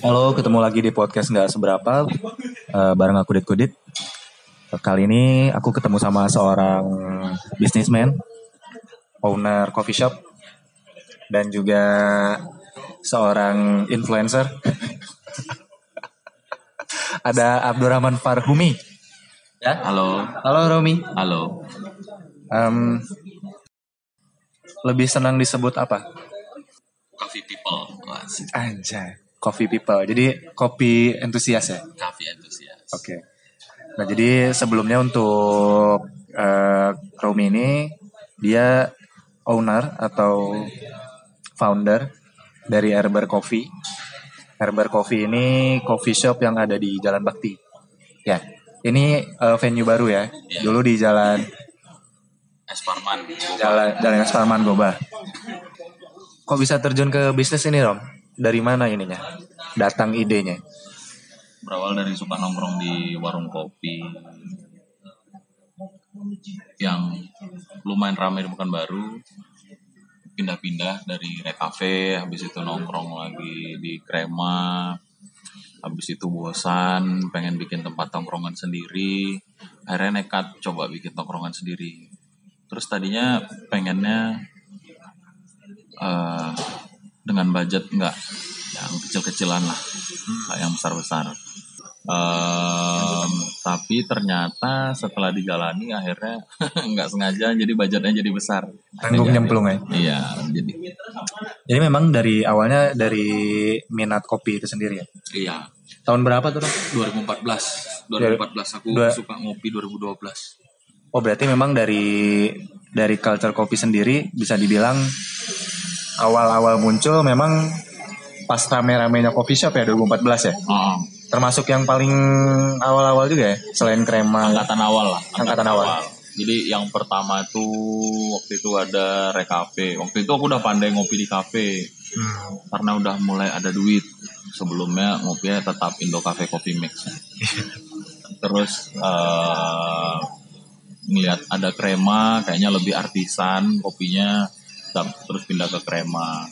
Halo, ketemu lagi di podcast nggak seberapa eh, bareng aku Dit Kudit. Kali ini aku ketemu sama seorang businessman, owner coffee shop, dan juga seorang influencer. Ada Abdurrahman Farhumi. Ya, Halo, halo Romi. halo. Em, lebih senang disebut apa? Coffee people. Anjay, coffee people. Jadi kopi entusias ya. coffee enthusiast. Oke. Nah jadi sebelumnya untuk eh, Romi ini dia owner atau founder dari Herber Coffee. Herber Coffee ini coffee shop yang ada di Jalan Bakti. Ya, ini eh, venue baru ya. Iya. Dulu di Jalan Esparman, Jalan Jalan Esparman Goba. Kok bisa terjun ke bisnis ini Rom? Dari mana ininya? Datang idenya? berawal dari suka nongkrong di warung kopi yang lumayan ramai di Pekanbaru. Pindah-pindah dari Rekafe, habis itu nongkrong lagi di Krema, habis itu bosan, pengen bikin tempat tongkrongan sendiri, akhirnya nekat coba bikin tongkrongan sendiri. Terus tadinya pengennya eh, dengan budget nggak yang kecil-kecilan lah, nggak yang besar-besar. Em, tapi ternyata setelah dijalani akhirnya nggak sengaja jadi budgetnya jadi besar. Tanggung nyemplung ya? Iya, jadi Jadi memang dari awalnya dari minat kopi itu sendiri ya. iya. Tahun berapa tuh? Rom? 2014, 2014 aku Dua- suka ngopi 2012. Oh berarti memang dari dari culture kopi sendiri bisa dibilang awal-awal muncul memang pas rame-ramenya coffee shop ya 2014 ya. Oh, Termasuk yang paling awal-awal juga ya selain krema. angkatan awal lah. Angkatan awal. Jadi yang pertama itu waktu itu ada rekafe. Waktu itu aku udah pandai ngopi di kafe Hmm. karena udah mulai ada duit. Sebelumnya ngopinya tetap Indo Cafe Coffee Mix. Terus eh ngeliat ada krema, kayaknya lebih artisan kopinya, terus pindah ke krema.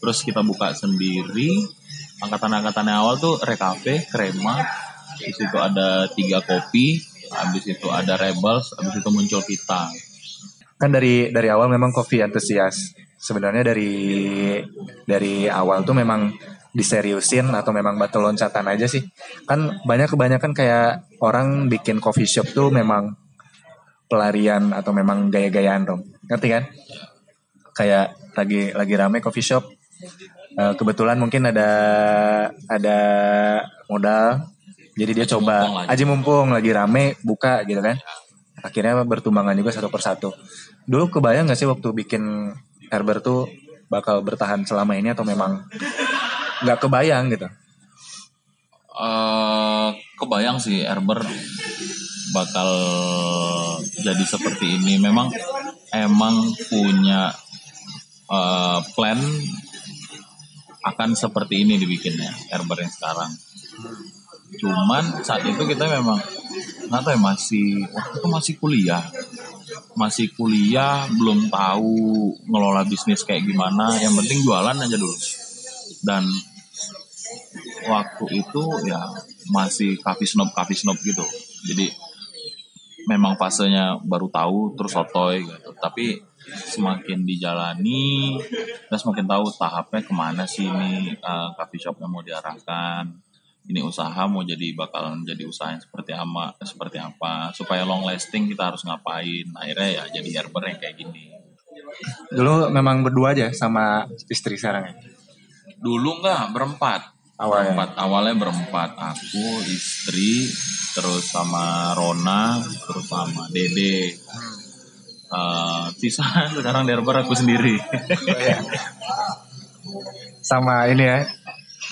Terus kita buka sendiri, angkatan-angkatan awal tuh rekafe, krema, di situ ada tiga kopi, habis itu ada rebels, habis itu muncul kita. Kan dari dari awal memang coffee antusias. Sebenarnya dari dari awal tuh memang diseriusin atau memang batu loncatan aja sih. Kan banyak kebanyakan kayak orang bikin coffee shop tuh memang pelarian atau memang gaya-gayaan dong. Ngerti kan? Kayak lagi lagi rame coffee shop. eh, kebetulan mungkin ada ada modal. Jadi dia Aji coba mumpung aji mumpung lagi rame buka gitu kan. Akhirnya bertumbangan juga satu persatu. Dulu kebayang gak sih waktu bikin Herber tuh bakal bertahan selama ini atau memang nggak kebayang gitu? eh kebayang sih Herber bakal jadi seperti ini. Memang emang punya eh, plan akan seperti ini dibikinnya Herber yang sekarang. Cuman saat itu kita memang nggak tahu ya masih waktu itu masih kuliah, masih kuliah belum tahu ngelola bisnis kayak gimana. Yang penting jualan aja dulu. Dan waktu itu ya masih coffee snob coffee snob gitu jadi memang fasenya baru tahu terus sotoy gitu tapi semakin dijalani kita semakin tahu tahapnya ke mana sih ini eh, coffee shopnya mau diarahkan ini usaha mau jadi bakalan jadi usaha yang seperti apa seperti apa supaya long lasting kita harus ngapain akhirnya ya jadi herber yang kayak gini Dulu memang berdua aja sama istri sekarang ya. Dulu enggak berempat. Awalnya. Berempat. Awalnya berempat. Aku, istri, terus sama Rona, terus sama Dede. Eh, sisa sekarang Derber aku sendiri. Sama ini ya,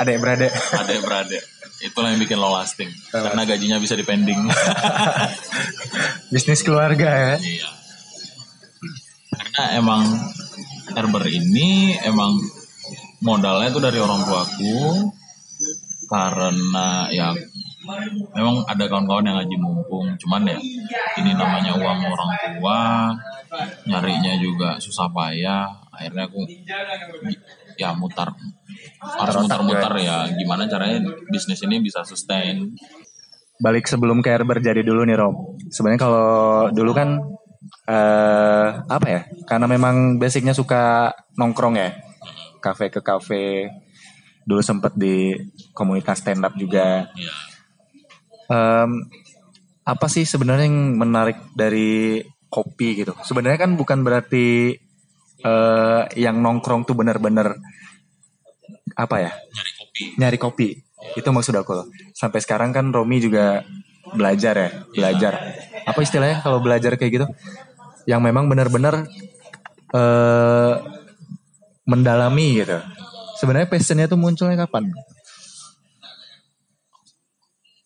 adik beradik. Adek beradik. Itulah yang bikin low lasting. Karena gajinya bisa dipending. Bisnis keluarga ya. Iya. Karena emang Herber ini emang modalnya itu dari orang tuaku karena ya memang ada kawan-kawan yang ngaji mumpung cuman ya ini namanya uang orang tua nyarinya juga susah payah akhirnya aku ya mutar harus mutar-mutar ya gimana caranya bisnis ini bisa sustain balik sebelum ke Herber jadi dulu nih Rom. Sebenarnya kalau dulu kan eh apa ya? Karena memang basicnya suka nongkrong ya. Kafe ke kafe. Dulu sempet di komunitas stand up juga. ya Em, apa sih sebenarnya yang menarik dari kopi gitu? Sebenarnya kan bukan berarti eh yang nongkrong tuh bener-bener apa ya? nyari kopi. Nyari kopi. Itu maksud aku loh. Sampai sekarang kan Romi juga belajar ya belajar. Apa istilahnya kalau belajar kayak gitu? Yang memang benar-benar eh mendalami gitu. Sebenarnya passionnya tuh munculnya kapan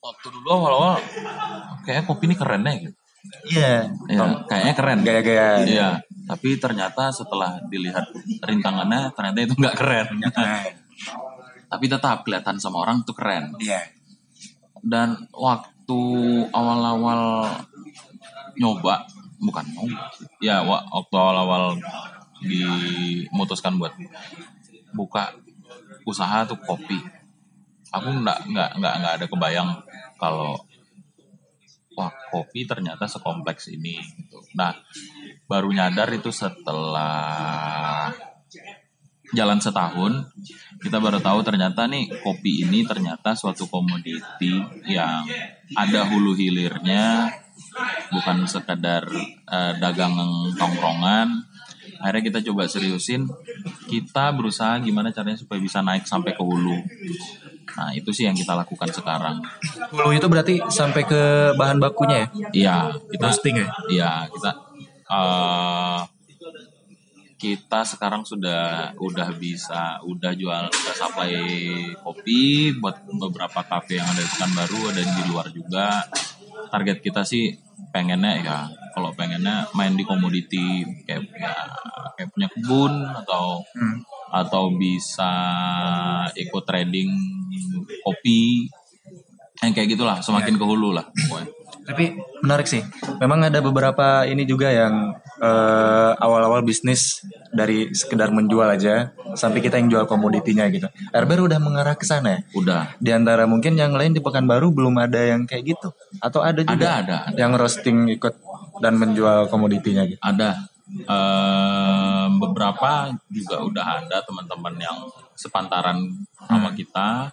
waktu dulu awal-awal kayaknya kopi ini keren ya gitu iya ya, kayaknya keren gaya-gaya Iya, tapi ternyata setelah dilihat rintangannya ternyata itu nggak keren. tapi tetap kelihatan sama orang itu keren. iya Dan waktu awal-awal nyoba, bukan nyoba, sih. ya wa- waktu awal-awal dimutuskan buat buka usaha tuh kopi. Aku nggak nggak nggak nggak ada kebayang kalau wah kopi ternyata sekompleks ini. Gitu. Nah baru nyadar itu setelah jalan setahun kita baru tahu ternyata nih kopi ini ternyata suatu komoditi yang ada hulu hilirnya bukan sekadar eh, dagang tongkrongan akhirnya kita coba seriusin kita berusaha gimana caranya supaya bisa naik sampai ke hulu nah itu sih yang kita lakukan sekarang hulu itu berarti sampai ke bahan bakunya ya iya kita roasting ya Iya, kita eh kita sekarang sudah udah bisa udah jual udah supply kopi buat beberapa kafe yang ada di Pekanbaru ada di luar juga. Target kita sih pengennya ya kalau pengennya main di komoditi kayak ya, kayak punya kebun atau Hmm. Atau bisa ikut trading kopi yang kayak gitulah semakin ke hulu lah pokoknya. Tapi menarik sih. Memang ada beberapa ini juga yang eh, awal-awal bisnis dari sekedar menjual aja sampai kita yang jual komoditinya gitu. Herber udah mengarah ke sana ya. Udah Di antara mungkin yang lain di Pekanbaru belum ada yang kayak gitu atau ada juga ada ada ada. yang roasting ikut dan menjual komoditinya gitu. ada Ehm, beberapa juga udah ada teman-teman yang sepantaran sama kita.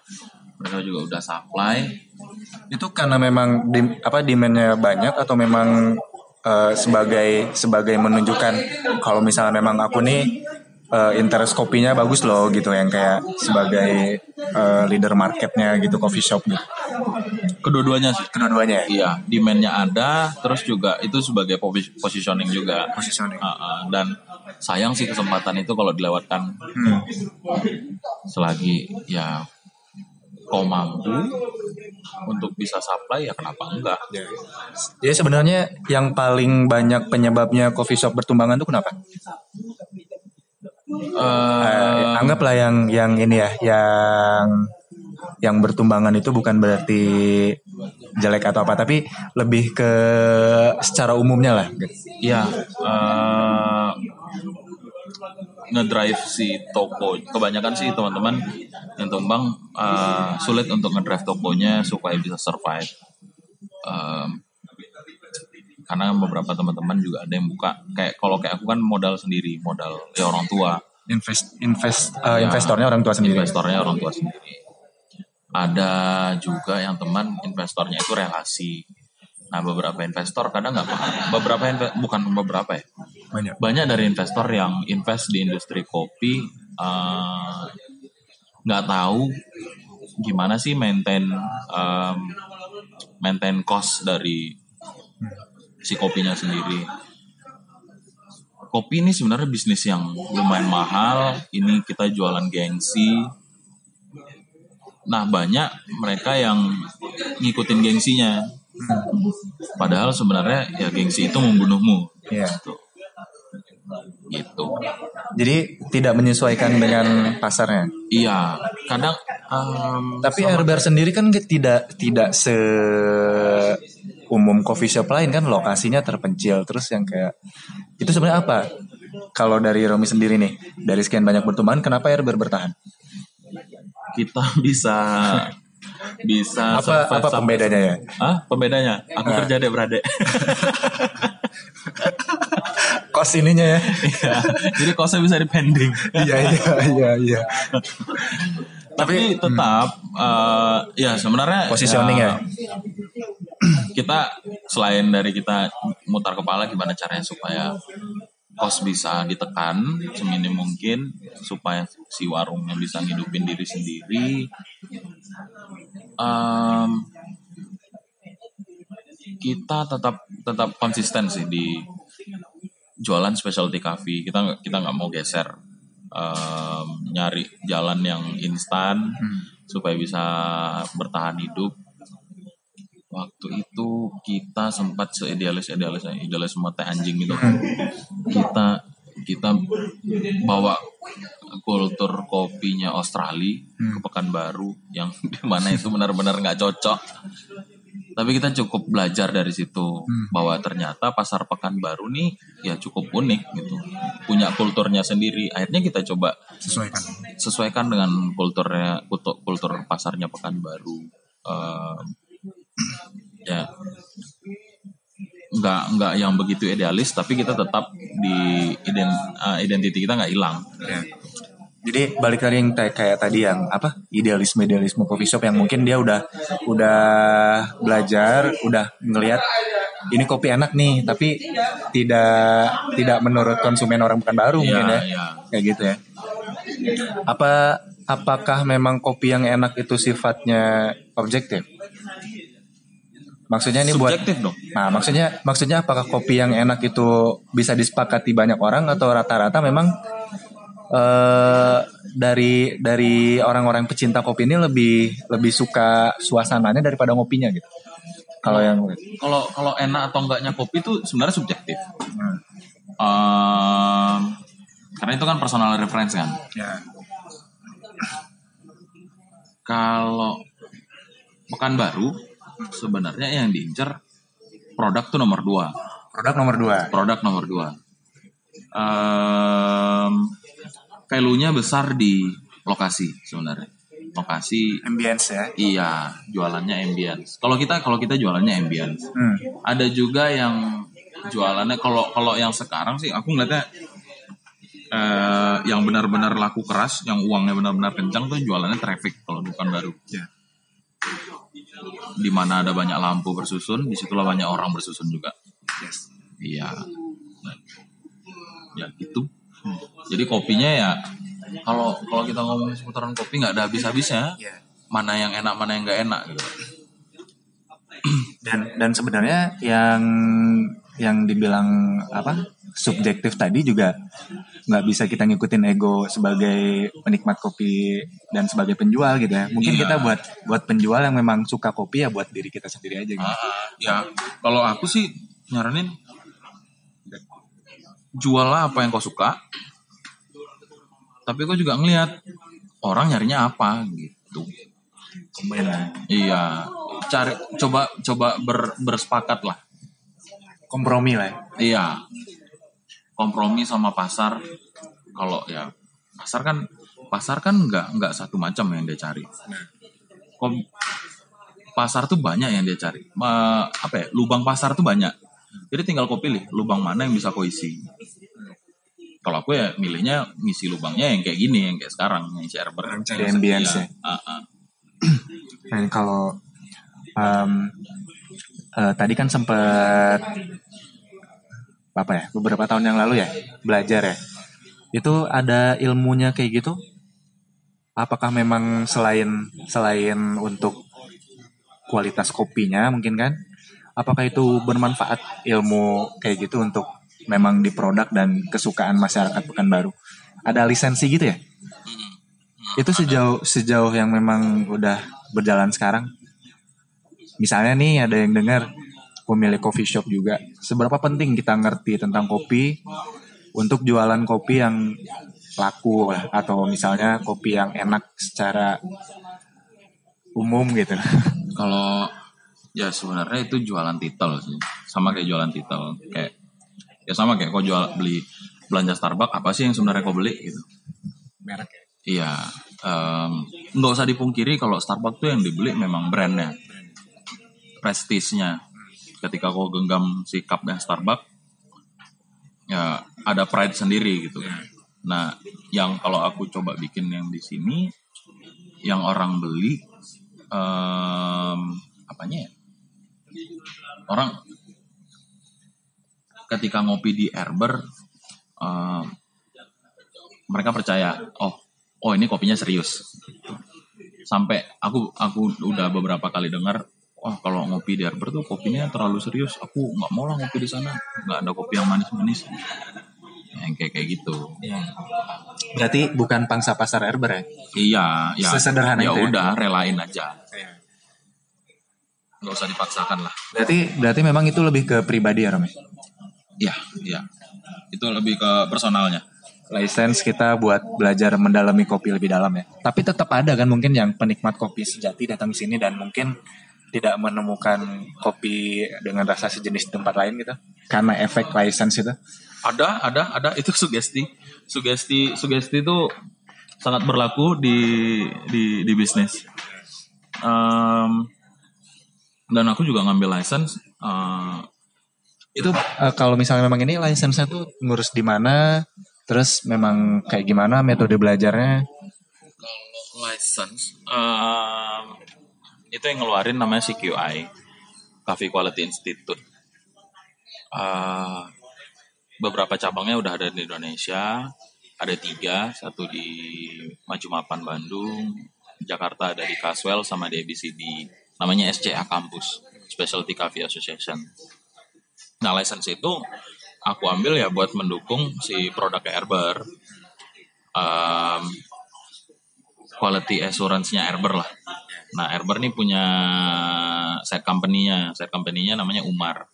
Mereka juga udah supply. Itu karena memang dim- apa demandnya banyak atau memang eh, sebagai sebagai menunjukkan kalau misalnya memang aku nih eh, interest kopinya bagus loh gitu yang kayak sebagai eh, leader marketnya gitu coffee shop gitu. kedua-duanya sih Kedua-duanya ya. iya demandnya ada terus juga itu sebagai posi- positioning juga Positioning. Ah, ah. dan sayang sih kesempatan itu kalau dilewatkan Hmm. selagi ya kau mampu untuk bisa supply ya kenapa enggak Jadi sebenarnya yang paling banyak penyebabnya coffee shop bertumbangan tuh kenapa? Eh, Eh, anggaplah yang yang ini ya, yang yang bertumbangan itu bukan berarti jelek atau apa, tapi lebih ke secara umumnya lah. Iya, eh, ngedrive si toko. Kebanyakan sih teman-teman yang tumbang eh, sulit untuk ngedrive tokonya supaya bisa survive. Karena beberapa teman-teman juga ada yang buka kayak kalau kayak aku kan modal sendiri, modal ya orang tua. Invest invest eh, Ya, investornya orang tua sendiri. Investornya orang tua sendiri. Ada juga yang teman investornya itu relasi. Nah beberapa investor kadang nggak paham. Beberapa inve- bukan beberapa ya. Banyak. Banyak dari investor yang invest di industri kopi eh, nggak tahu gimana sih maintain em, maintain cost dari si kopinya sendiri. Kopi ini sebenarnya bisnis yang lumayan mahal. Ini kita jualan gengsi. Nah banyak mereka yang ngikutin gengsinya. Padahal sebenarnya ya gengsi itu membunuhmu. Iya. Gitu. Gitu. Jadi tidak menyesuaikan dengan pasarnya. Iya. Kadang em, Tapi Herber sendiri kan tidak tidak se umum coffee shop lain kan lokasinya terpencil terus yang kayak itu sebenarnya apa kalau dari Romi sendiri nih, dari sekian banyak pertumbuhan, kenapa Erber bertahan? Kita bisa bisa Apa apa pembedanya ya? Ah, pembedanya? Aku Ah. kerja deh berade. Kos ininya ya. Iya. Jadi kosnya bisa dipending. Iya iya iya iya. Tapi tetap eh, ya sebenarnya Positioning ya. Kita selain dari kita mutar kepala gimana caranya supaya kos bisa ditekan seminim mungkin supaya si warungnya bisa ngidupin diri sendiri. Em, kita tetap tetap konsisten sih di jualan specialty coffee. Kita nggak kita nggak mau geser em, nyari jalan yang instan supaya bisa bertahan hidup. Kita sempat seidealis idealis idealis semua teh anjing gitu. Kita kita bawa kultur kopinya Australia ke Pekanbaru yang di mana itu benar-benar nggak cocok. Tapi kita cukup belajar dari situ bahwa ternyata pasar Pekanbaru nih ya cukup unik gitu, punya kulturnya sendiri. Akhirnya kita coba Sesuaikan. sesuaikan dengan kulturnya kultur, kultur pasarnya Pekanbaru. Em, ya nggak nggak yang begitu idealis tapi kita tetap di ident, eh, identity kita nggak hilang Ya. Jadi balik tadi yang kayak tadi yang apa idealisme idealisme coffee shop yang mungkin dia udah udah belajar udah ngelihat ini kopi enak nih tapi tidak tidak menurut konsumen orang bukan baru mungkin ya ya, ya. kayak gitu ya apa apakah memang kopi yang enak itu sifatnya objektif maksudnya ini buat subjektif dong Nah, maksudnya maksudnya apakah kopi yang enak itu bisa disepakati banyak orang atau rata-rata memang eh dari dari orang-orang pecinta kopi ini lebih lebih suka suasananya daripada ngopinya gitu. Kalau yang kalau kalau enak atau enggaknya kopi itu sebenarnya subjektif Hmm. Em, karena itu kan personal reference kan ya. kalau Pekanbaru sebenarnya yang diincar produk tuh nomor dua Produk nomor dua. produk nomor dua. Um, value-nya besar di lokasi sebenarnya. Lokasi Ambience ya. iya jualannya ambience. Kalau kita kalau kita jualannya ambience. Hmm. Ada juga yang jualannya kalau kalau yang sekarang sih aku ngeliatnya eh, yang benar-benar laku keras, yang uangnya benar-benar kencang tuh jualannya traffic kalau bukan baru. Ya. Di mana ada banyak lampu bersusun, di situlah banyak orang bersusun juga. Yes. Iya. Ya gitu. Jadi kopinya ya kalau kalau kita ngomongin seputaran kopi nggak ada habis-habisnya. Ya. Mana yang enak, mana yang nggak enak gitu. Dan dan sebenarnya yang yang dibilang apa subjektif tadi juga nggak bisa kita ngikutin ego sebagai penikmat kopi dan sebagai penjual gitu ya. Mungkin Iya. kita buat buat penjual yang memang suka kopi ya buat diri kita sendiri aja gitu. Ah, ya kalau aku sih nyaranin juallah apa yang kau suka. Tapi kau juga ngelihat orang nyarinya apa gitu. Iya, cari coba coba ber, bersepakat lah. Kompromi lah. ya. Iya. Kompromi sama pasar. Kalau ya pasar kan pasar kan nggak nggak satu macam yang dia cari. Kom pasar tuh banyak yang dia cari. Ma, apa ya? Lubang pasar tuh banyak. Jadi tinggal kau pilih lubang mana yang bisa kau isi. Kalau aku ya milihnya ngisi lubangnya yang kayak gini, yang kayak sekarang, yang. Yang cari ambience ya. Ah, ah. Dan kalau em, eh, tadi kan sempat apa ya? Beberapa tahun yang lalu ya belajar ya. Itu ada ilmunya kayak gitu? Apakah memang selain selain untuk kualitas kopinya mungkin kan? Apakah itu bermanfaat ilmu kayak gitu untuk memang di produk dan kesukaan masyarakat Pekanbaru? Ada lisensi gitu ya? Itu sejauh sejauh yang memang udah berjalan sekarang? Misalnya nih ada yang dengar pemilik coffee shop juga seberapa penting kita ngerti tentang kopi untuk jualan kopi yang laku lah atau misalnya kopi yang enak secara umum gitu Kalau ya sebenarnya itu jualan titel sih, sama kayak jualan titel, kayak ya sama kayak kau jual beli belanja Starbucks apa sih yang sebenarnya kau beli gitu. Merek ya. Iya, nggak usah dipungkiri kalau Starbucks tuh yang dibeli memang brandnya, prestisnya. Ketika kau genggam si cupnya Starbucks, ya ada pride sendiri gitu. Nah, yang kalau aku coba bikin yang di sini, yang orang beli, em, apanya ya? Orang ketika ngopi di Erber, em, mereka percaya, oh, oh ini kopinya serius. Sampai aku aku udah beberapa kali dengar, wah kalau ngopi di Erber tuh kopinya terlalu serius. Aku nggak mau lah ngopi di sana, nggak ada kopi yang manis-manis. Yang kayak kayak gitu. Berarti bukan pangsa pasar Erber ya? Iya, ya. Sesederhana ya itu ya? udah, relain aja. Nggak usah dipaksakan lah. Berarti berarti memang itu lebih ke pribadi ya ya? Iya, iya. Itu lebih ke personalnya. License kita buat belajar mendalami kopi lebih dalam ya. Tapi tetap ada kan mungkin yang penikmat kopi sejati datang ke sini dan mungkin tidak menemukan kopi dengan rasa sejenis di tempat lain gitu. Karena efek license itu. Ada, ada, ada. Itu sugesti. Sugesti, sugesti itu sangat berlaku di di di bisnis. Em, dan aku juga ngambil license. eh, Itu eh, kalau misalnya memang ini license-nya tuh ngurus di mana, terus memang kayak gimana metode belajarnya? kalau license em, itu yang ngeluarin namanya CQI Coffee Quality Institute. Eh, beberapa cabangnya udah ada di Indonesia ada tiga satu di Majumapan Bandung Jakarta ada di Caswell sama di ABCD namanya SCA Campus Specialty Coffee Association. Nah license itu aku ambil ya buat mendukung si produknya Erber. Em, quality assurance-nya Erber lah. Nah, Erber nih punya set company-nya. Set company-nya namanya Umar.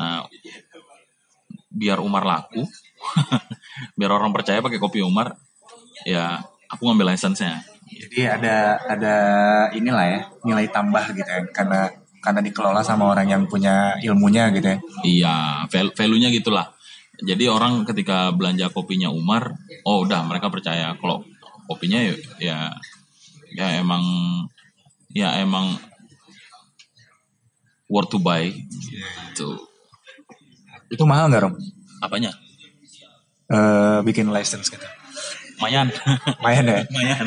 Nah, biar Umar laku, biar orang percaya pakai kopi Umar, ya aku ngambil license-nya. Jadi ada ada inilah ya nilai tambah gitu ya karena karena dikelola sama orang yang punya ilmunya gitu ya. Iya, val- value-nya gitulah. Jadi orang ketika belanja kopinya Umar, oh udah mereka percaya kalau kopinya ya ya, ya emang ya emang worth to buy. Gitu. Itu mahal nggak Rom? Apanya? Eh, bikin license gitu. Lumayan. Lumayan ya. lumayan.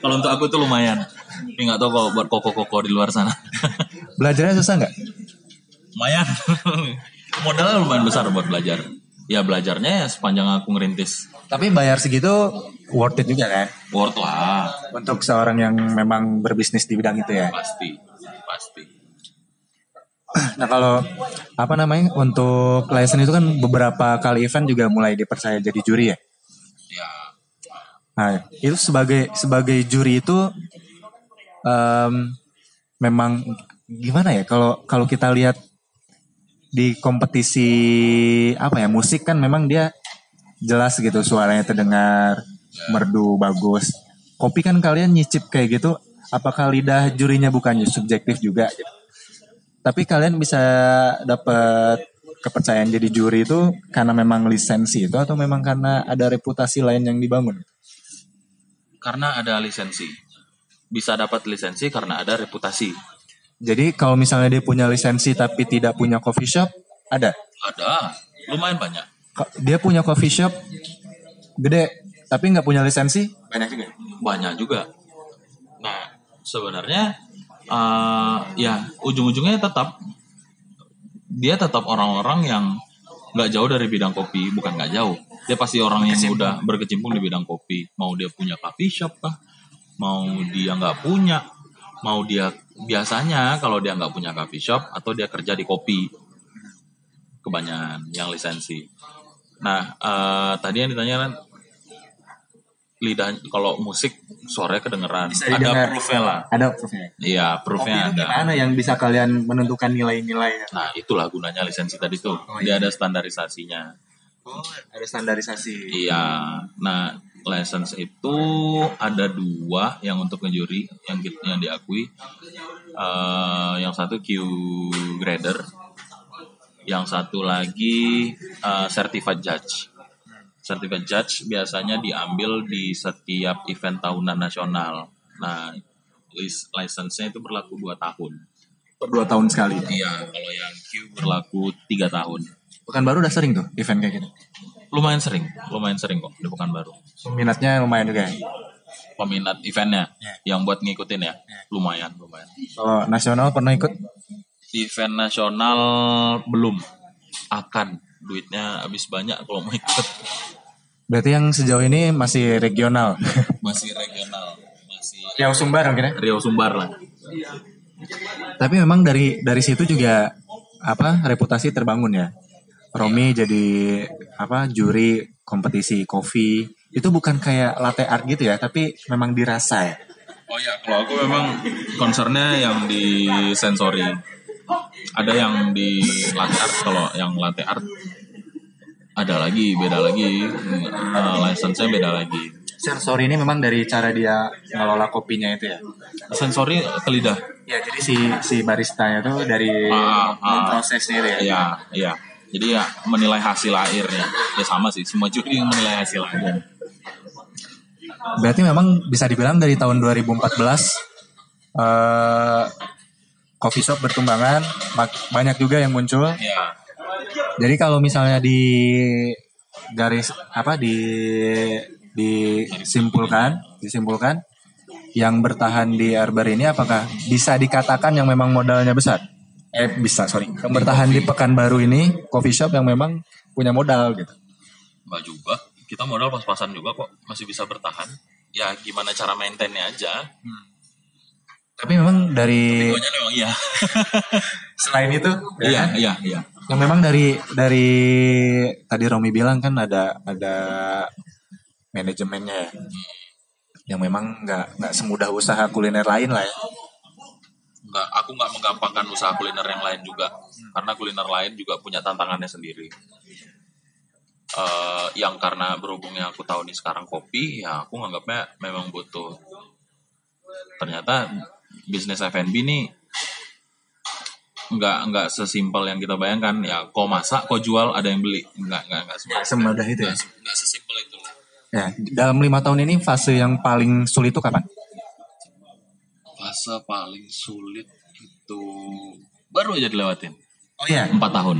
kalau untuk aku tuh lumayan. Tapi nggak tahu kalau buat koko-koko di luar sana. Belajarnya susah nggak? lumayan. Modalnya lumayan besar buat belajar. Ya belajarnya ya sepanjang aku ngerintis. Tapi bayar segitu worth it juga kan? Worth lah. Untuk seorang yang memang berbisnis di bidang itu ya. Pasti. Pasti. Nah kalau apa namanya untuk license itu kan beberapa kali event juga mulai dipercaya jadi juri ya. Ya Nah itu sebagai sebagai juri itu em, memang gimana ya kalau kalau kita lihat di kompetisi apa ya musik kan memang dia jelas gitu suaranya terdengar merdu bagus. Kopi kan kalian nyicip kayak gitu, apakah lidah jurinya bukan subjektif juga? Gitu? Tapi kalian bisa dapat kepercayaan jadi juri itu karena memang lisensi itu atau memang karena ada reputasi lain yang dibangun? karena ada lisensi. Bisa dapat lisensi karena ada reputasi. Jadi kalau misalnya dia punya lisensi tapi tidak punya coffee shop, ada. Ada. Lumayan banyak. Dia punya coffee shop gede tapi nggak punya lisensi, banyak juga. Banyak juga. Nah sebenarnya eh, ya ujung-ujungnya tetap dia tetap orang-orang yang nggak jauh dari bidang kopi bukan nggak jauh dia pasti orang yang udah berkecimpung di bidang kopi mau dia punya coffee shop kah mau dia nggak punya mau dia biasanya kalau dia nggak punya coffee shop atau dia kerja di kopi kebanyakan yang lisensi nah eh, tadi yang ditanya kan lidah kalau musik suaranya kedengeran Bisa ada proofnya lah Ada proofnya. iya proofnya ada gimana yang bisa kalian menentukan nilai-nilai? Nah, itulah gunanya lisensi tadi tuh. Oh, Dia iya. ada standarisasinya. Oh, ada standarisasi. Iya. Nah, license itu ada dua yang untuk ngejuri yang yang diakui. Eh, yang satu Q grader, yang satu lagi eh, certified judge. Certificate judge biasanya diambil di setiap event tahunan nasional. Nah, lis- license-nya itu berlaku 2 tahun. Per dua tahun sekali. Iya, kalau yang Q berlaku 3 tahun. Pekanbaru udah sering tuh event kayak gitu. Lumayan sering, lumayan sering kok di Pekanbaru. Minatnya lumayan juga ya. Peminat eventnya, Ya. yang buat ngikutin ya, lumayan, lumayan. Kalau nasional pernah ikut? Event nasional belum akan duitnya habis banyak kalau mau ikut Berarti yang sejauh ini masih regional. masih regional masih Riau Sumbar mungkin ya. Rio Sumbar lah Tapi memang dari dari situ juga apa reputasi terbangun ya. Romi jadi apa juri kompetisi kopi itu bukan kayak latte art gitu ya, tapi memang dirasa ya. oh ya kalau aku memang concernnya yang di sensori ada yang di latte art kalau yang latte art ada lagi beda lagi uh, license-nya beda lagi Sensor ini memang dari cara dia ngelola kopinya itu ya. sensori ke lidah Ya, jadi si si baristanya tuh dari Ah, ah. prosesnya itu ya. Iya, iya. Jadi ya menilai hasil akhirnya. Ya sama sih, semua juri yang menilai hasil akhir. Berarti memang bisa dibilang dari tahun 2014 eh coffee shop bertumbangan, banyak juga yang muncul. Ya, Jadi kalau misalnya di garis apa di disimpulkan, disimpulkan yang bertahan di Arbar ini apakah bisa dikatakan yang memang modalnya besar? Eh bisa, sorry. Yang bertahan di Pekanbaru ini coffee shop yang memang punya modal gitu. Mbak juga. Kita modal pas-pasan juga kok, masih bisa bertahan. Ya gimana cara maintainnya aja. Tapi memang dari Pokoknya memang iya. selain itu, ya iya, kan? iya, iya. yang memang dari dari tadi Romi bilang kan ada ada manajemennya ya yang memang nggak nggak semudah usaha kuliner lain lah ya Nggak, aku nggak menggampangkan usaha kuliner yang lain juga. Karena kuliner lain juga punya tantangannya sendiri. Eh, yang karena berhubungnya aku tahu nih sekarang kopi, ya aku nganggapnya memang butuh. Ternyata bisnis F&B nih nggak nggak sesimpel yang kita bayangkan ya kau masak kau jual ada yang beli nggak nggak nggak nggak semudah semudah itu ya nggak sesimpel itu ya dalam lima tahun ini fase yang paling sulit itu kapan fase paling sulit itu baru aja dilewatin? Oh ya empat tahun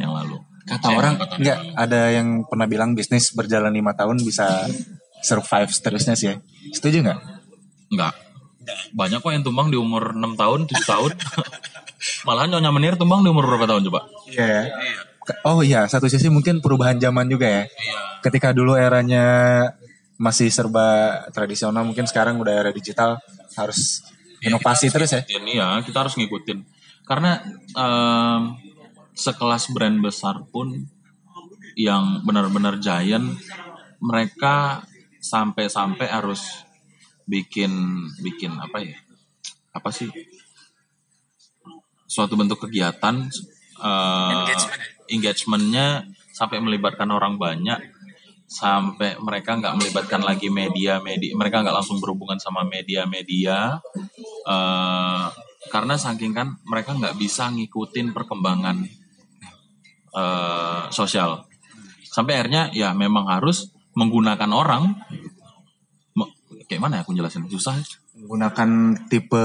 yang lalu. Kata Eh, orang empat tahun nggak yang lalu. ada yang pernah bilang bisnis berjalan lima tahun bisa survive seterusnya sih ya. Setuju nggak? Nggak. Banyak kok yang tumbang di umur 6 tahun 7 tahun. Malahan nyonya menir tumbang di umur berapa tahun coba? Iya ya. Oh iya satu sisi mungkin perubahan zaman juga ya. Iya. Ketika dulu eranya masih serba tradisional mungkin sekarang udah era digital harus inovasi terus ya? ngikutin, iya kita harus ngikutin. Karena em, sekelas brand besar pun yang benar-benar giant mereka sampai-sampai harus bikin bikin apa ya? Apa sih? Suatu bentuk kegiatan eh, engagementnya sampai melibatkan orang banyak sampai mereka nggak melibatkan lagi media media mereka nggak langsung berhubungan sama media media eh karena saking kan mereka nggak bisa ngikutin perkembangan eh sosial. Sampai akhirnya ya memang harus menggunakan orang. Kayak mana ya aku jelasin? Susah menggunakan tipe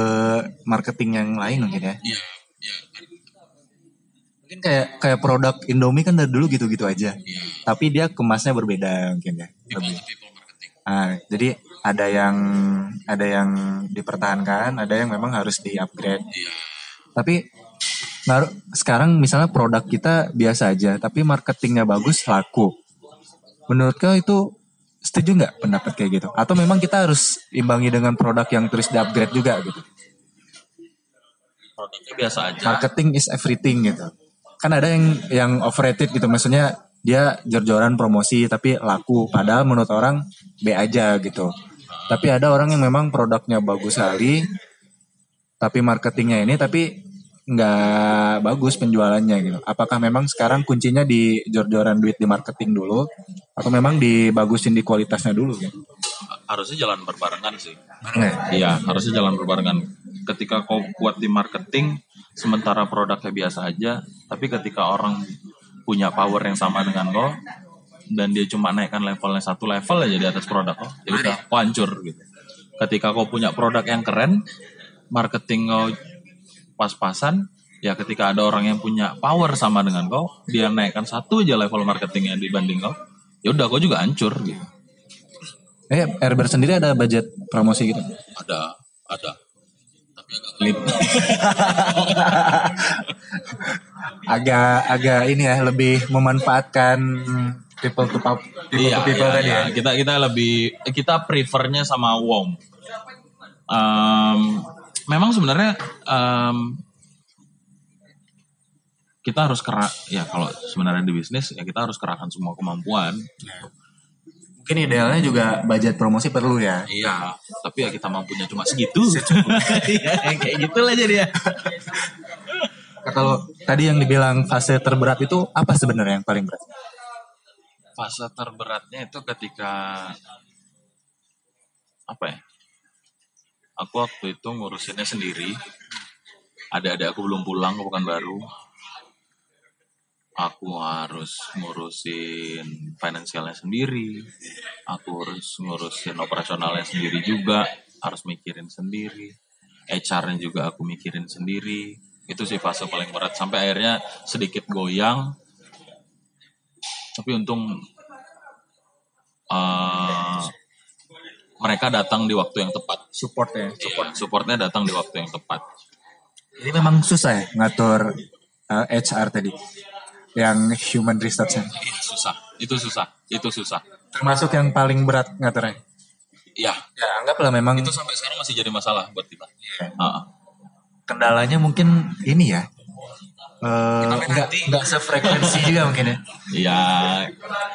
marketing yang lain mungkin ya? Iya mungkin kayak kayak produk Indomie kan dari dulu gitu-gitu aja. Iya. Tapi dia kemasnya berbeda mungkin ya people lebih. people marketing. Ah jadi ada yang ada yang dipertahankan ada yang memang harus di upgrade iya. Tapi naruh sekarang misalnya produk kita biasa aja tapi marketingnya bagus laku. Menurut kau itu setuju nggak pendapat kayak gitu? Atau memang kita harus imbangi dengan produk yang terus di upgrade juga gitu? Produknya biasa aja. Marketing is everything gitu kan ada yang yang overrated gitu. Maksudnya dia jor-joran promosi tapi laku. Padahal menurut orang B aja gitu. Tapi ada orang yang memang produknya bagus sekali tapi marketingnya ini tapi nggak bagus penjualannya gitu. Apakah memang sekarang kuncinya di jor-joran duit di marketing dulu? Atau memang dibagusin di kualitasnya dulu gitu harusnya jalan berbarengan sih Bareng ya? Iya, harusnya jalan berbarengan. Ketika kau kuat di marketing, sementara produknya biasa aja, tapi ketika orang punya power yang sama dengan kau, dan dia cuma naikkan levelnya satu level aja di atas produk lo ya udah kau hancur gitu ketika kau punya produk yang keren marketing kau pas-pasan ya ketika ada orang yang punya power sama dengan kau dia naikkan satu aja level marketingnya dibanding kau ya udah kau juga hancur gitu Eh, Airber sendiri ada budget promosi gitu? ada ada tapi agak pelit Agak agak ini ya lebih memanfaatkan people to people iya, to people iya, tadi iya. ya. kita kita lebih kita prefernya sama WOM Em, memang sebenarnya em, kita harus kerak ya kalau sebenarnya di bisnis ya kita harus kerahkan semua kemampuan Mungkin idealnya juga budget promosi perlu ya. iya tapi ya kita mampunya cuma segitu. Iya, kayak gitulah jadi ya. Nah, Kalau tadi yang dibilang fase terberat itu apa sebenarnya yang paling berat? fase terberatnya itu ketika apa ya? Aku waktu itu ngurusinnya sendiri. Ada-ada aku belum pulang ke baru aku harus ngurusin finansialnya sendiri aku harus ngurusin operasionalnya sendiri juga harus mikirin sendiri HR-nya juga aku mikirin sendiri itu sih fase paling berat sampai akhirnya sedikit goyang tapi untung uh, mereka datang di waktu yang tepat. Support ya. Support. Supportnya datang di waktu yang tepat. Jadi memang susah ya ngatur uh, HR tadi. Yang human resource Iya, susah. Itu susah. Itu susah. Termasuk yang paling berat ngaturnya. Iya. Ya anggaplah memang Itu sampai sekarang masih jadi masalah buat kita. Heeh. kendalanya mungkin ini ya. Eh, nggak nggak sefrekuensi juga mungkin ya. Iya.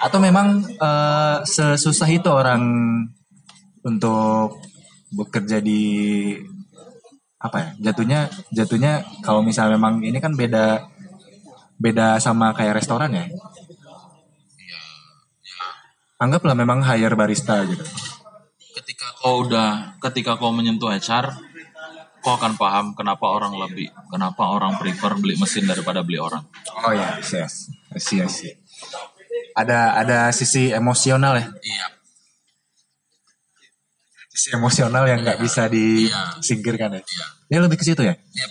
Atau memang eh, sesusah itu orang untuk bekerja di apa ya? Jatuhnya jatuhnya kalau misalnya memang ini kan beda beda sama kayak restoran ya. Anggaplah memang hire barista gitu. Ketika kau udah, ketika kau menyentuh HR, kau akan paham kenapa orang lebih, kenapa orang prefer beli mesin daripada beli orang. Oh ya, yes, yes, yes. Ada ada sisi emosional ya. Iya. Sisi emosional yang nggak bisa disingkirkan ya. Ini lebih ke situ ya. Iya.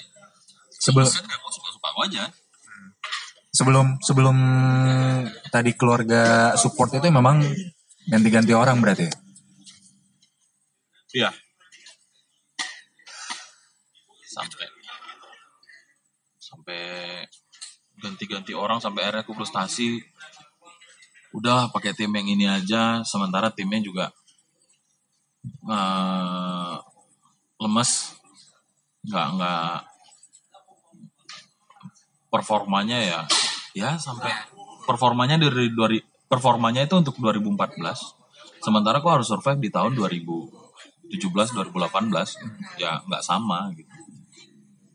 Sebelum suka-suka aja. Sebelum sebelum tadi keluarga support itu memang ganti-ganti orang berarti ya? Iya. Sampai sampai ganti-ganti orang sampai akhirnya aku frustasi. Udah pakai tim yang ini aja, sementara timnya juga eh, lemes, nggak nggak performanya ya ya sampai performanya dari dari performanya itu untuk 2014 sementara kok harus survive di tahun 2017 2018 ya nggak sama gitu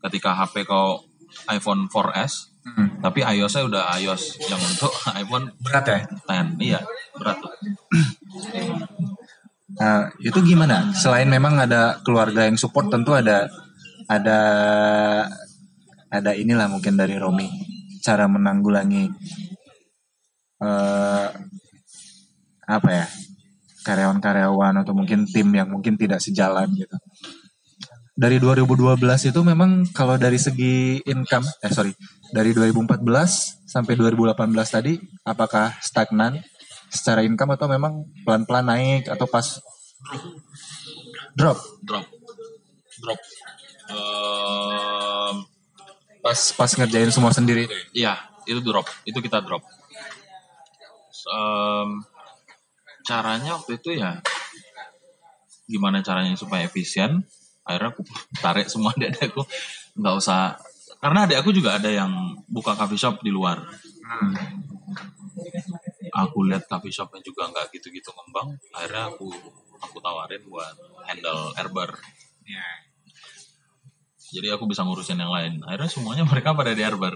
ketika HP kau iPhone 4S Hmm. tapi iOS-nya udah iOS yang untuk iPhone Berat ya? 10 iya berat tuh Nah, itu gimana? Selain memang ada keluarga yang support, tentu ada ada ada inilah mungkin dari Romi cara menanggulangi eh apa ya karyawan-karyawan atau mungkin tim yang mungkin tidak sejalan gitu. Dari 2012 itu memang kalau dari segi income, eh sorry, dari 2014 sampai 2018 tadi, apakah stagnan secara income atau memang pelan-pelan naik atau pas drop? drop drop Ehm, Pas pas ngerjain semua sendiri itu. ya? Iya, itu drop. Itu kita drop. Em, caranya waktu itu ya gimana caranya supaya efisien? Akhirnya aku tarik semua adik aku nggak usah karena adik aku juga ada yang buka coffee shop di luar. Aku lihat coffee shopnya juga nggak gitu-gitu ngembang. Akhirnya aku aku tawarin buat handle Airbar. Jadi aku bisa ngurusin yang lain. Akhirnya semuanya mereka pada di Airbar.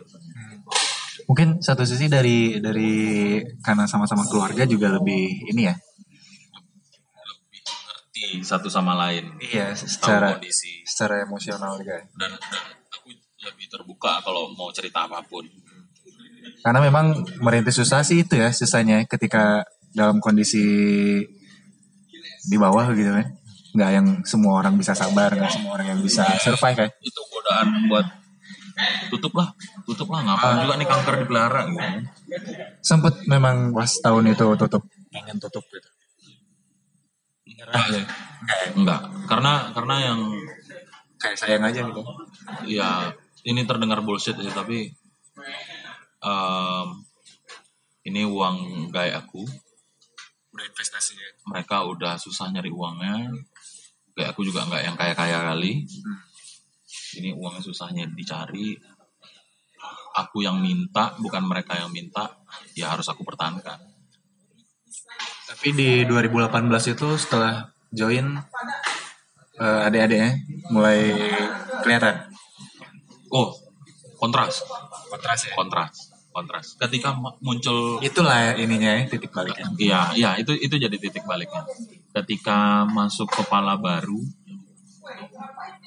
Mungkin satu sisi dari dari karena sama-sama keluarga juga lebih ini ya. lebih ngerti satu sama lain Iya, secara kondisi secara emosional juga. ya. dan, dan aku lebih terbuka kalau mau cerita apa pun Karena memang merintis susah sih itu ya susahnya ketika dalam kondisi di bawah gitu kan. Nggak yang semua orang bisa sabar, nggak semua orang yang bisa survive ya. itu godaan buat tutup lah tutup lah ngapain juga nih kanker dipelihara gitu Sempet memang pas tahun itu tutup. Pengen tutup gitu. Nyerah ya. enggak karena karena yang Kayak sayang aja gitu. ya ini terdengar bullshit sih tapi em, ini uang gaya aku Udah investasi ya. mereka udah susah nyari uangnya kayak aku juga nggak yang kaya kaya kali. Ini uangnya susahnya dicari. Aku yang minta bukan mereka yang minta ya harus aku pertahankan. Tapi di 2018 itu setelah join eh, adik-adiknya mulai kelihatan. oh kontras. Kontras ya. kontras kontras ketika muncul Itulah ininya ya titik baliknya. Iya, iya itu itu jadi titik baliknya. Ketika masuk kepala baru,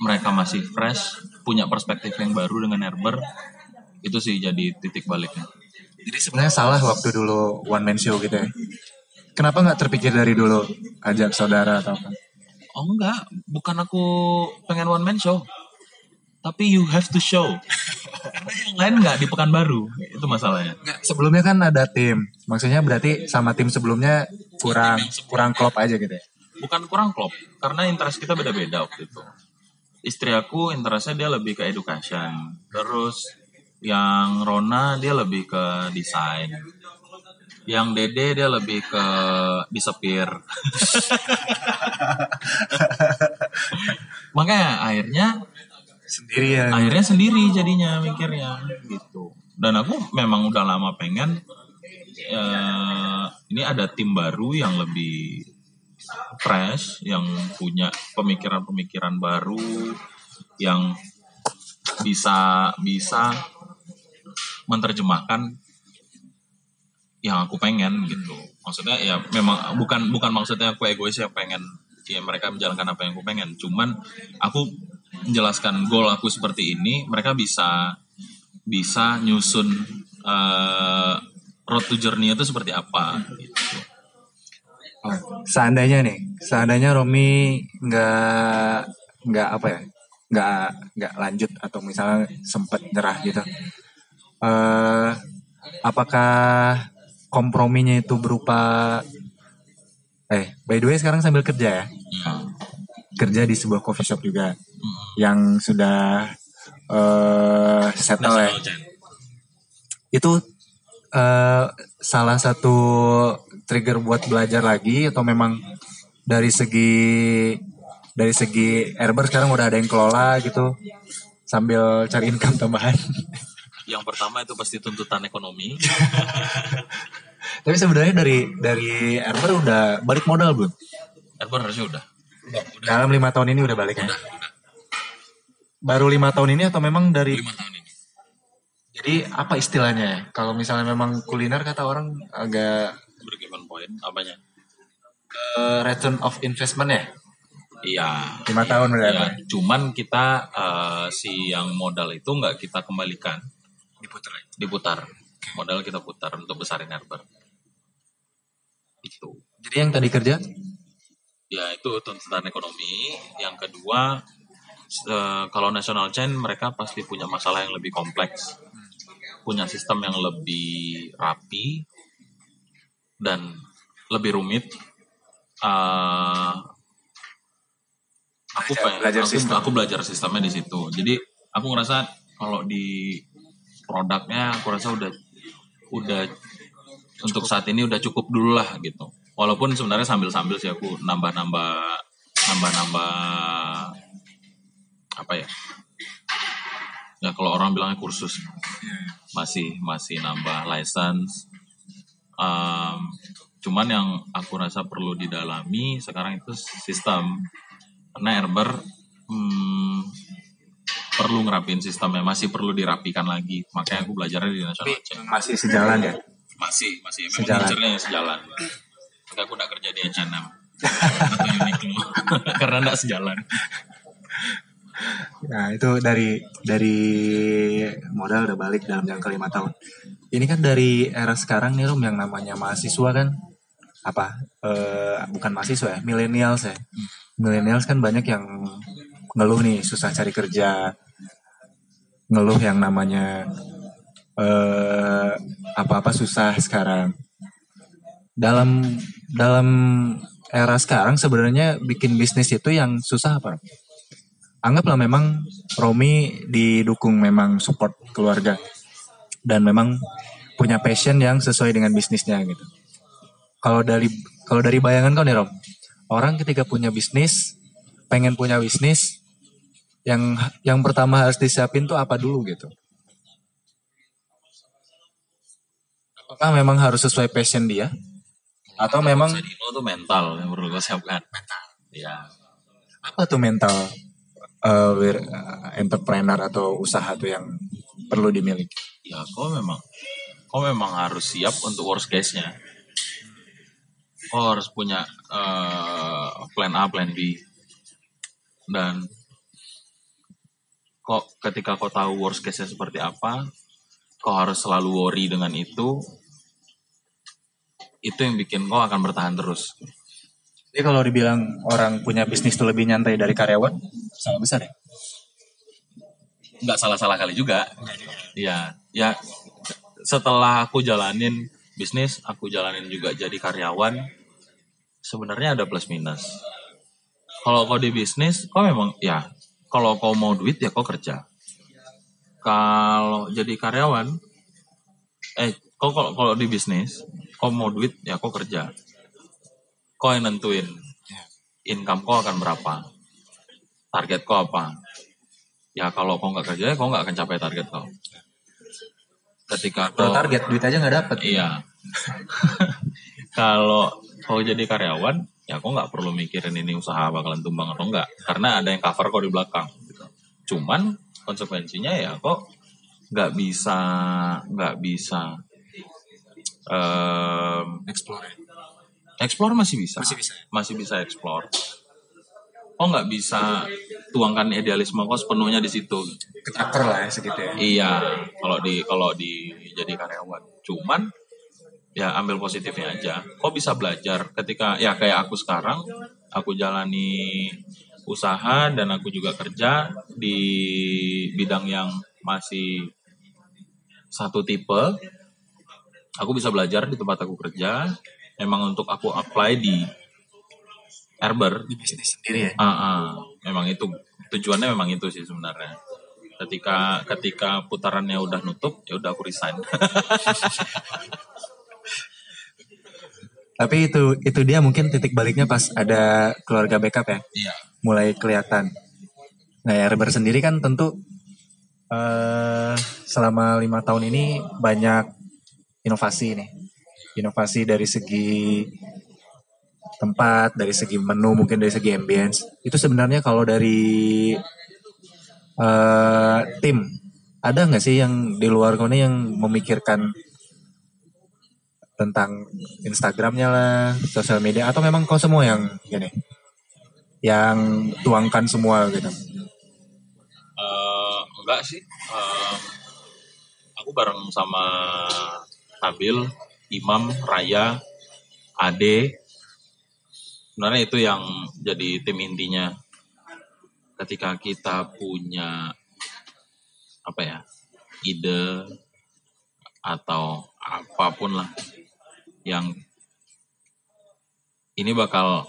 mereka masih fresh, punya perspektif yang baru dengan Herber, itu sih jadi titik baliknya. Jadi sebenarnya salah waktu dulu one man show gitu ya. Kenapa nggak terpikir dari dulu ajak saudara atau apa? Oh enggak, bukan aku pengen one man show, tapi you have to show. Karena yang lain enggak di Pekanbaru, itu masalahnya. Nggak, sebelumnya kan ada tim. Maksudnya berarti sama tim sebelumnya kurang kurang klop aja gitu ya. Bukan kurang klop, karena interest kita beda-beda waktu itu. Istri aku interestnya dia lebih ke education, terus yang Rona dia lebih ke desain. Yang Dede dia lebih ke disepir. Makanya akhirnya Sendirian. akhirnya sendiri jadinya mikirnya gitu. Dan aku memang udah lama pengen eh, ini ada tim baru yang lebih fresh, yang punya pemikiran-pemikiran baru, yang bisa bisa menerjemahkan yang aku pengen gitu. Maksudnya ya memang bukan bukan maksudnya aku egois ya pengen ya mereka menjalankan apa yang aku pengen. Cuman aku menjelaskan goal aku seperti ini, mereka bisa bisa nyusun eh, road to journey itu seperti apa gitu. Oh, seandainya nih, seandainya Romi nggak nggak apa ya, nggak nggak lanjut atau misalnya sempat nyerah gitu, eh apakah komprominya itu berupa eh by the way sekarang sambil kerja ya, Hmm. Kerja di sebuah coffee shop juga Hmm. yang sudah eh settle ya. Itu eh, salah satu trigger buat belajar lagi atau memang dari segi dari segi Herber sekarang udah ada yang kelola gitu sambil cari income tambahan. Yang pertama itu pasti tuntutan ekonomi. Tapi sebenarnya dari dari Herber udah balik modal belum? Erban harusnya udah. Dalam lima tahun ini udah balik ya? Baru lima tahun ini atau memang dari Lima tahun ini. jadi apa istilahnya ya? Kalau misalnya memang kuliner kata orang agak Break even point. Apanya? eh, return of investment ya? Iya. Lima tahun udah Ya, cuman kita eh, si yang modal itu nggak kita kembalikan, diputar diputar. Modal kita putar untuk besarin Herber. Itu. Jadi yang tadi kerja Ya itu tuntutan ekonomi. Yang kedua, eh, kalau national chain mereka pasti punya masalah yang lebih kompleks, punya sistem yang lebih rapi dan lebih rumit. Eh, aku Belajar- pengen, belajar aku, sistem. aku belajar sistemnya di situ. Jadi aku ngerasa kalau di produknya aku rasa udah udah untuk saat ini udah cukup dulu lah gitu. Walaupun sebenarnya sambil-sambil sih aku nambah-nambah nambah-nambah apa ya? Ya kalau orang bilangnya kursus masih masih nambah license. Um, cuman yang aku rasa perlu didalami sekarang itu sistem karena Herber hmm, perlu ngerapin sistemnya masih perlu dirapikan lagi makanya aku belajarnya di national chain masih sejalan ya. masih masih memang Sejalan. sejalan Maka aku udah kerja di H&M karena enggak sejalan. Nah itu dari dari modal udah balik dalam jangka lima tahun. Ini kan dari era sekarang nih Rom yang namanya mahasiswa kan apa eh, bukan mahasiswa ya millennials ya. Millennials kan banyak yang ngeluh nih susah cari kerja. Ngeluh yang namanya eh, apa-apa susah sekarang dalam dalam era sekarang sebenarnya bikin bisnis itu yang susah apa? Anggaplah memang Romi didukung memang support keluarga dan memang punya passion yang sesuai dengan bisnisnya gitu. Kalau dari kalau dari bayangan kau nih Rom, orang ketika punya bisnis, pengen punya bisnis, yang yang pertama harus disiapin tuh apa dulu gitu? Apakah memang harus sesuai passion dia? Atau memang Dino tuh mental yang perlu gue siapkan. Mental. Iya. apa tuh mental eh, eh, entrepreneur atau usaha tuh yang perlu dimiliki? Ya kau memang kau memang harus siap untuk worst case-nya. Kau harus punya eh, plan A, plan B. Dan kok ketika kau tahu worst case-nya seperti apa, kau harus selalu worry dengan itu. Itu yang bikin kau akan bertahan terus. Jadi kalau dibilang orang punya bisnis tuh lebih nyantai dari karyawan, salah besar ya? nggak salah-salah kali juga. Iya, ya setelah aku jalanin bisnis, aku jalanin juga jadi karyawan. Sebenarnya ada plus minus. Kalau kau di bisnis, kau memang ya kalau kau mau duit ya kau kerja. Kalau jadi karyawan, eh kau kalau kalau di bisnis, kau mau duit? Ya kau kerja. Kau yang nentuin. Income kau akan berapa, target kau apa? Ya kalau kau nggak kerja ya kau nggak akan capai target kau. Ketika Kalau kau target duit aja nggak dapet. iya. Kalau kau jadi karyawan ya kau nggak perlu mikirin ini usaha bakalan tumbang atau enggak karena ada yang cover kau di belakang gitu. cuman konsekuensinya ya kok nggak bisa nggak bisa em, Explore. explore masih bisa Masih bisa. masih bisa explore kok nggak bisa tuangkan idealisme kau sepenuhnya di situ Ketaker lah ya segitu ya. Iya, kalau di kalau di jadi karyawan. Cuman ya ambil positifnya aja. Kok bisa belajar ketika ya kayak aku sekarang, aku jalani usaha dan aku juga kerja di bidang yang masih satu tipe. Aku bisa belajar di tempat aku kerja. Memang untuk aku apply di Erber Di bisnis sendiri ya. Ah, ah. memang itu tujuannya memang itu sih sebenarnya. Ketika ketika putarannya udah nutup, ya udah aku resign. Tapi itu itu dia mungkin titik baliknya pas ada keluarga backup ya. Iya. Mulai kelihatan. Nah, ya Reber sendiri kan tentu eh selama lima tahun ini banyak inovasi nih. Inovasi dari segi tempat, dari segi menu, mungkin dari segi ambience. Itu sebenarnya kalau dari eh tim ada nggak sih yang di luar kau yang memikirkan tentang Instagramnya lah, sosial media atau memang kau semua yang gini, yang tuangkan semua gitu. Eh, enggak sih. Eh, aku bareng sama Nabil, Imam, Raya, Ade. Sebenarnya itu yang jadi tim intinya. Ketika kita punya apa ya ide atau apa pun lah yang ini bakal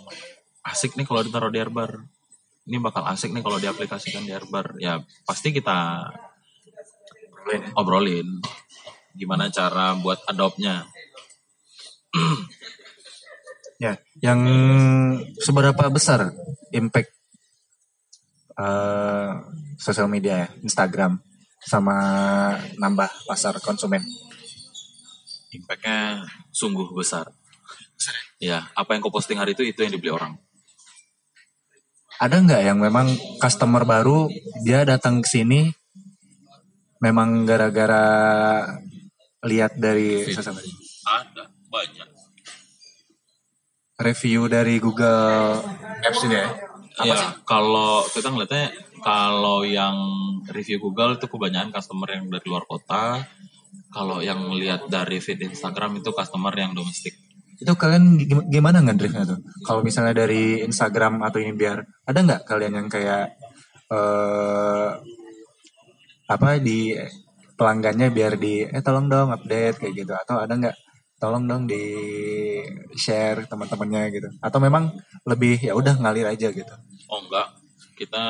asik nih kalau ditaruh di Airbar ini bakal asik nih kalau diaplikasikan di Airbar ya pasti kita obrolin gimana cara buat adopnya? Ya, yang seberapa besar impact eh, sosial media ya, Instagram sama nambah pasar konsumen. impactnya sungguh besar. Ya apa yang kau posting hari itu itu yang dibeli orang. Ada nggak yang memang customer baru dia datang ke sini memang gara-gara lihat dari media? ada banyak review dari Google Apps ini ya? Apa ya sih? kalau kita ngeliatnya kalau yang review Google itu kebanyakan customer yang dari luar kota. Kalau yang lihat dari feed Instagram itu customer yang domestik. Itu kalian gim- gimana ngedriftnya tuh? Kalau misalnya dari Instagram atau ini biar ada nggak kalian yang kayak eh apa di pelanggannya biar di eh tolong dong update kayak gitu atau ada nggak tolong dong di share teman-temannya gitu atau memang lebih ya udah ngalir aja gitu Oh enggak, kita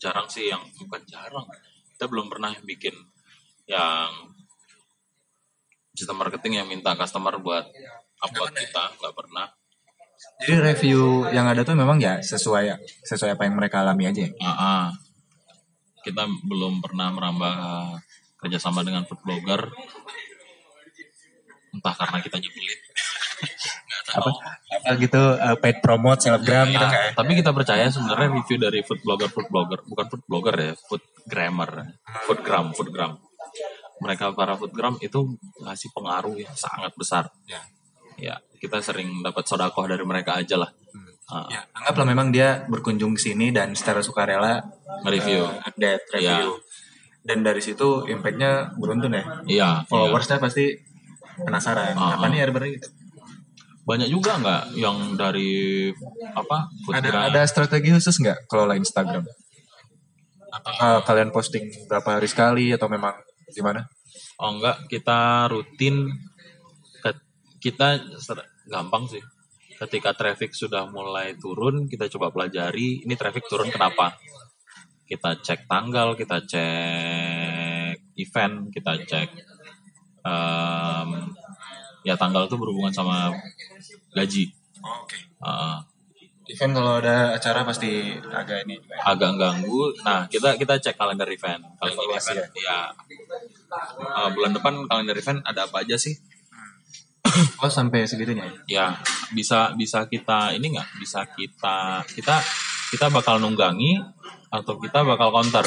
jarang sih yang bukan jarang. Kita belum pernah bikin yang sistem marketing yang minta customer buat upload kita, nggak pernah. jadi review yang ada tuh memang ya sesuai sesuai apa yang mereka alami aja ya? Ah, ah. Kita belum pernah merambah kerjasama dengan food blogger. Entah karena kita nyebelin. Apa apa gitu eh, paid promote selebgram gitu Ah, kayak tapi kita percaya sebenarnya review dari food blogger food blogger bukan food blogger ya food grammar foodgram foodgram mereka para foodgram itu ngasih pengaruh yang sangat besar Ya. ya kita sering dapat sodakoh dari mereka aja lah Ya anggaplah memang dia berkunjung ke sini dan secara sukarela nge-review eh, update review. Dan dari situ impactnya beruntun ya? Iya iya. followersnya pasti penasaran. Ah, apa ah. nih Herber gitu banyak juga nggak yang dari apa ada ada strategi khusus nggak kelola Instagram? Apakah kalian posting berapa hari sekali atau memang gimana? Oh enggak kita rutin ke- kita gampang sih ketika traffic sudah mulai turun kita coba pelajari ini traffic turun kenapa kita cek tanggal kita cek event kita cek em, ya tanggal itu berhubungan sama gaji oke Heeh. event kalau ada acara pasti agak ini agak ganggu. Nah, kita kita cek kalender event. Kalender Evaluasi event ya. Eh, bulan depan kalender event ada apa aja sih? Oh sampai segitunya ya? Ya, bisa bisa kita ini nggak? Bisa kita kita kita bakal nunggangi atau kita bakal counter.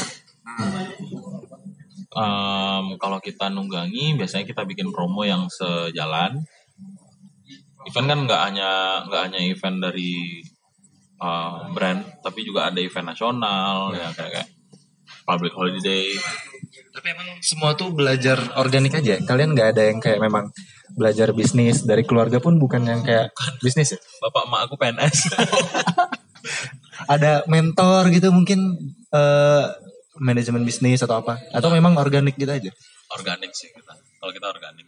Em, kalau kita nunggangi, biasanya kita bikin promo yang sejalan. Event kan nggak hanya nggak hanya event dari eh, brand, tapi juga ada event nasional ya kayak, kayak public holiday. Tapi emang semua tuh belajar organik aja. Kalian nggak ada yang kayak memang belajar bisnis dari keluarga pun bukan yang kayak bisnis ya. Bapak emak aku PNS. Ada mentor gitu mungkin eh, manajemen bisnis atau apa? Atau memang organik gitu aja? organik sih kita. Kalau kita organik.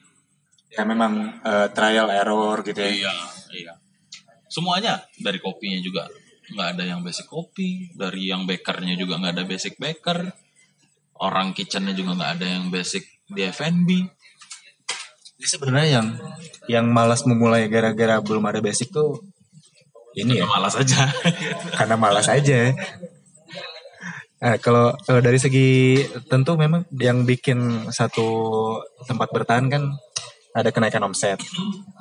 Ya memang eh, trial error gitu ya. Iya, iya. Semuanya dari kopinya juga nggak ada yang basic kopi, dari yang bakernya juga nggak ada basic baker, orang kitchennya juga nggak ada yang basic di F&B. Jadi sebenarnya yang yang malas memulai gara-gara belum ada basic tuh ini ya Malas aja. karena malas aja. Nah, kalau kalau dari segi tentu memang yang bikin satu tempat bertahan kan ada kenaikan omset.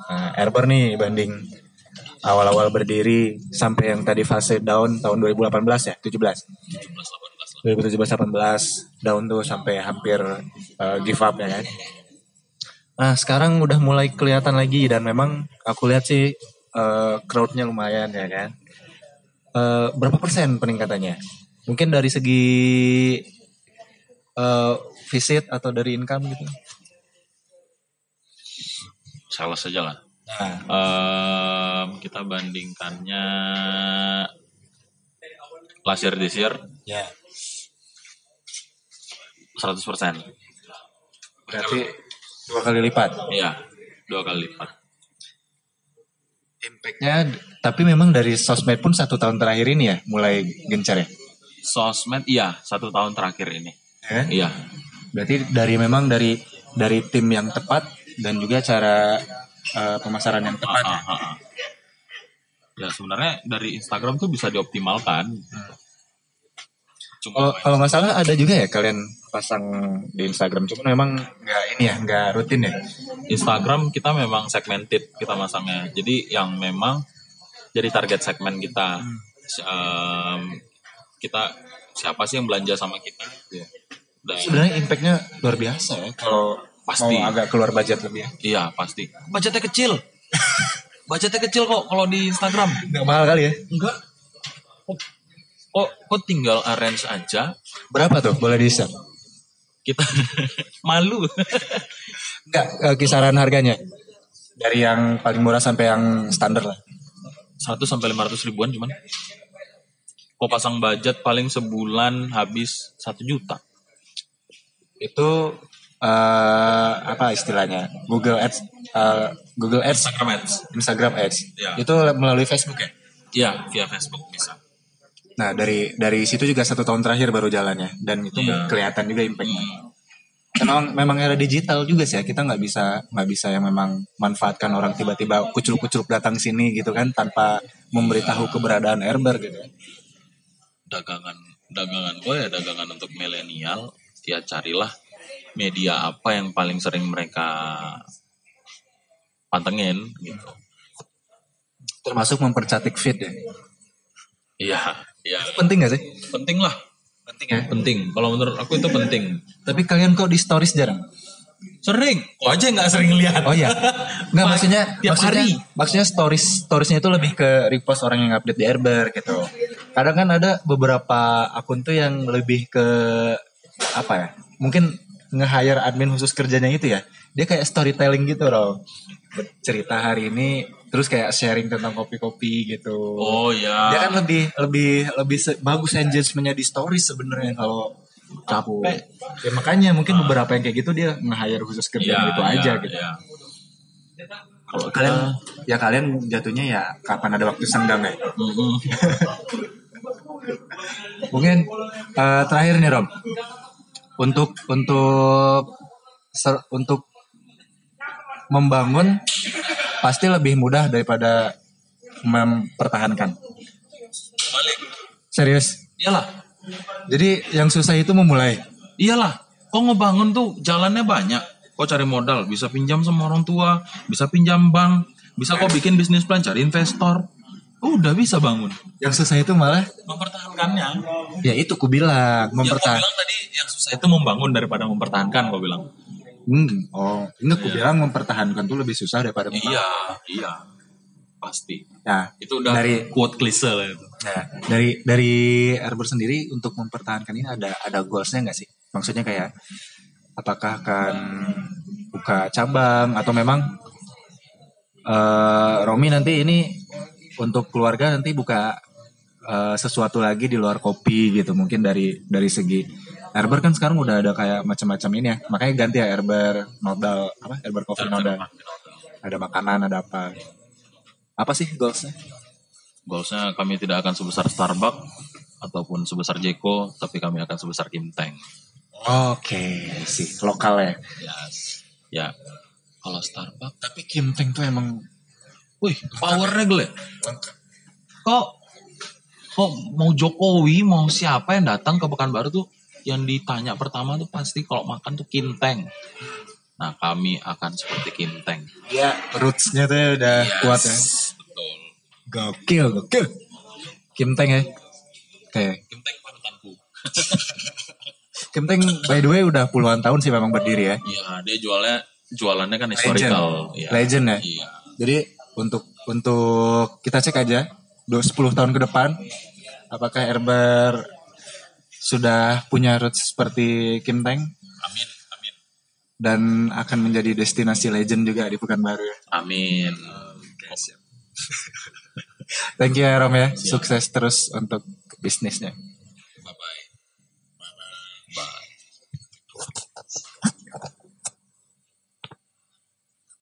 Nah, Airbar nih banding awal-awal berdiri sampai yang tadi fase down tahun 2018 ya, 17. 17 18 lah. 2017 18 down tuh sampai hampir uh, give up ya kan. Nah sekarang udah mulai kelihatan lagi dan memang aku lihat sih uh, crowdnya lumayan ya kan. Uh, berapa persen peningkatannya? Mungkin dari segi uh, visit atau dari income gitu. Sales aja lah. Nah, Em, kita bandingkannya last year this year ya. 100%. Berarti dua kali lipat. Iya, dua kali lipat. Impactnya, tapi memang dari sosmed pun satu tahun terakhir ini ya mulai gencar ya. Sosmed iya, satu tahun terakhir ini. Ya kan? Iya, Berarti dari memang dari dari tim yang tepat dan juga cara eh, pemasaran yang tepat. ya. Ah, ah, ah. Ya sebenarnya dari Instagram tuh bisa dioptimalkan. Kalau Cuma kalau nggak salah ada juga ya kalian pasang di Instagram, cuma memang nggak ini ya, nggak rutin ya. Instagram kita memang segmented kita masangnya. Jadi yang memang jadi target segmen kita. Em, kita siapa sih yang belanja sama kita? Dan- Sebenarnya impactnya luar biasa ya. Kalau Pasti. mau agak keluar budget lebih ya. Iya pasti. Budgetnya kecil. Budgetnya kecil kok kalau di Instagram. Nggak mahal kali ya. Enggak. Kok kok tinggal arrange aja Berapa tuh? Boleh di share? kita malu Enggak, eh, kisaran harganya. Dari yang paling murah sampai yang standar lah. 100 sampai 500 ribuan cuman kok pasang budget paling sebulan habis satu juta Itu eh apa istilahnya? Google Ads eh, Google Ads, Instagram Ads Instagram Ads. Ya. Itu melalui Facebook ya? Iya via Facebook bisa Nah, dari dari situ juga satu tahun terakhir baru jalannya dan itu Iya. kelihatan juga impact-nya. Hmm. Memang memang era digital juga sih ya. Kita nggak bisa nggak bisa yang memang manfaatkan orang tiba-tiba kucul-kucul datang sini gitu kan tanpa memberitahu keberadaan Erber gitu. dagangan dagangan gue ya dagangan untuk milenial ya carilah media apa yang paling sering mereka pantengin gitu Termasuk mempercantik feed ya. iya iya Penting gak sih? penting lah Penting ya. penting kalau menurut aku itu penting Tapi kalian kok di stories jarang? sering kok aja nggak sering lihat Oh iya. Nggak maksudnya tiap maksudnya, hari Maksudnya stories storiesnya itu lebih ke repost orang yang update di Erber gitu. Kadang kan ada beberapa akun tuh yang lebih ke apa ya? Mungkin nge-hire admin khusus kerjanya itu ya. Dia kayak storytelling gitu loh. Cerita hari ini terus kayak sharing tentang kopi-kopi gitu. oh ya Dia kan lebih lebih lebih bagus engagementnya di stories sebenarnya kalau aku. Ya makanya mungkin beberapa yang kayak gitu dia nge-hire khusus kerjaan Iya, itu iya, aja gitu. iya. Kalau kalian ya kalian jatuhnya ya kapan ada waktu senggang ya. Mm-mm. Mungkin eh, terakhir nih Rom. Untuk untuk ser- untuk membangun pasti lebih mudah daripada mempertahankan. balik. Serius. iyalah. Jadi yang susah itu memulai. iyalah. Kok ngebangun tuh jalannya banyak. Kok cari modal? Bisa pinjam sama orang tua bisa pinjam bank bisa kok bikin bisnis plan cari investor. Udah bisa bangun. Yang susah itu malah? Mempertahankannya. Ya itu ku bilang yang kau mempertahan. bilang tadi yang susah itu membangun daripada mempertahankan kau bilang Hmm, oh, enggak ku bilang mempertahankan tuh lebih susah daripada mempertahankan. iya iya pasti Nah, itu udah Dari- quote klise lah itu Nah, dari dari Erber sendiri untuk mempertahankan ini ada ada goalsnya nggak sih? Maksudnya kayak apakah akan buka cabang atau memang eh Romi nanti ini untuk keluarga nanti buka eh, sesuatu lagi di luar kopi gitu mungkin dari dari segi Erber kan sekarang udah ada kayak macam-macam ini ya makanya ganti ya Erber nodal apa Erber Coffee nodal ada makanan ada apa apa sih goalsnya? goalsnya kami tidak akan sebesar Starbucks ataupun sebesar Jeko tapi kami akan sebesar Kim Teng Oke sih lokal ya. yes. ya kalau Starbucks Tapi Kim Teng tuh emang Wih, powernya gile. Kok kok mau Jokowi, mau siapa yang datang ke Pekanbaru tuh yang ditanya pertama tuh pasti kalau makan tuh kinteng. Nah, kami akan seperti kinteng. dia rootsnya tuh udah kuat ya. Betul. Gokil, gokil. Kim Teng ya. Oke. Kinteng panutanku. Kim Teng by the way udah puluhan tahun sih memang berdiri ya. Iya, dia jualnya jualannya kan historical. Iya. Legend ya. Iya. Jadi untuk untuk kita cek aja 10 tahun ke depan apakah Erber sudah punya roots seperti Kim Teng Amin, amin. dan akan menjadi destinasi legend juga di Pekanbaru ya. Amin. Thank you ya Rom ya. Sukses terus untuk bisnisnya.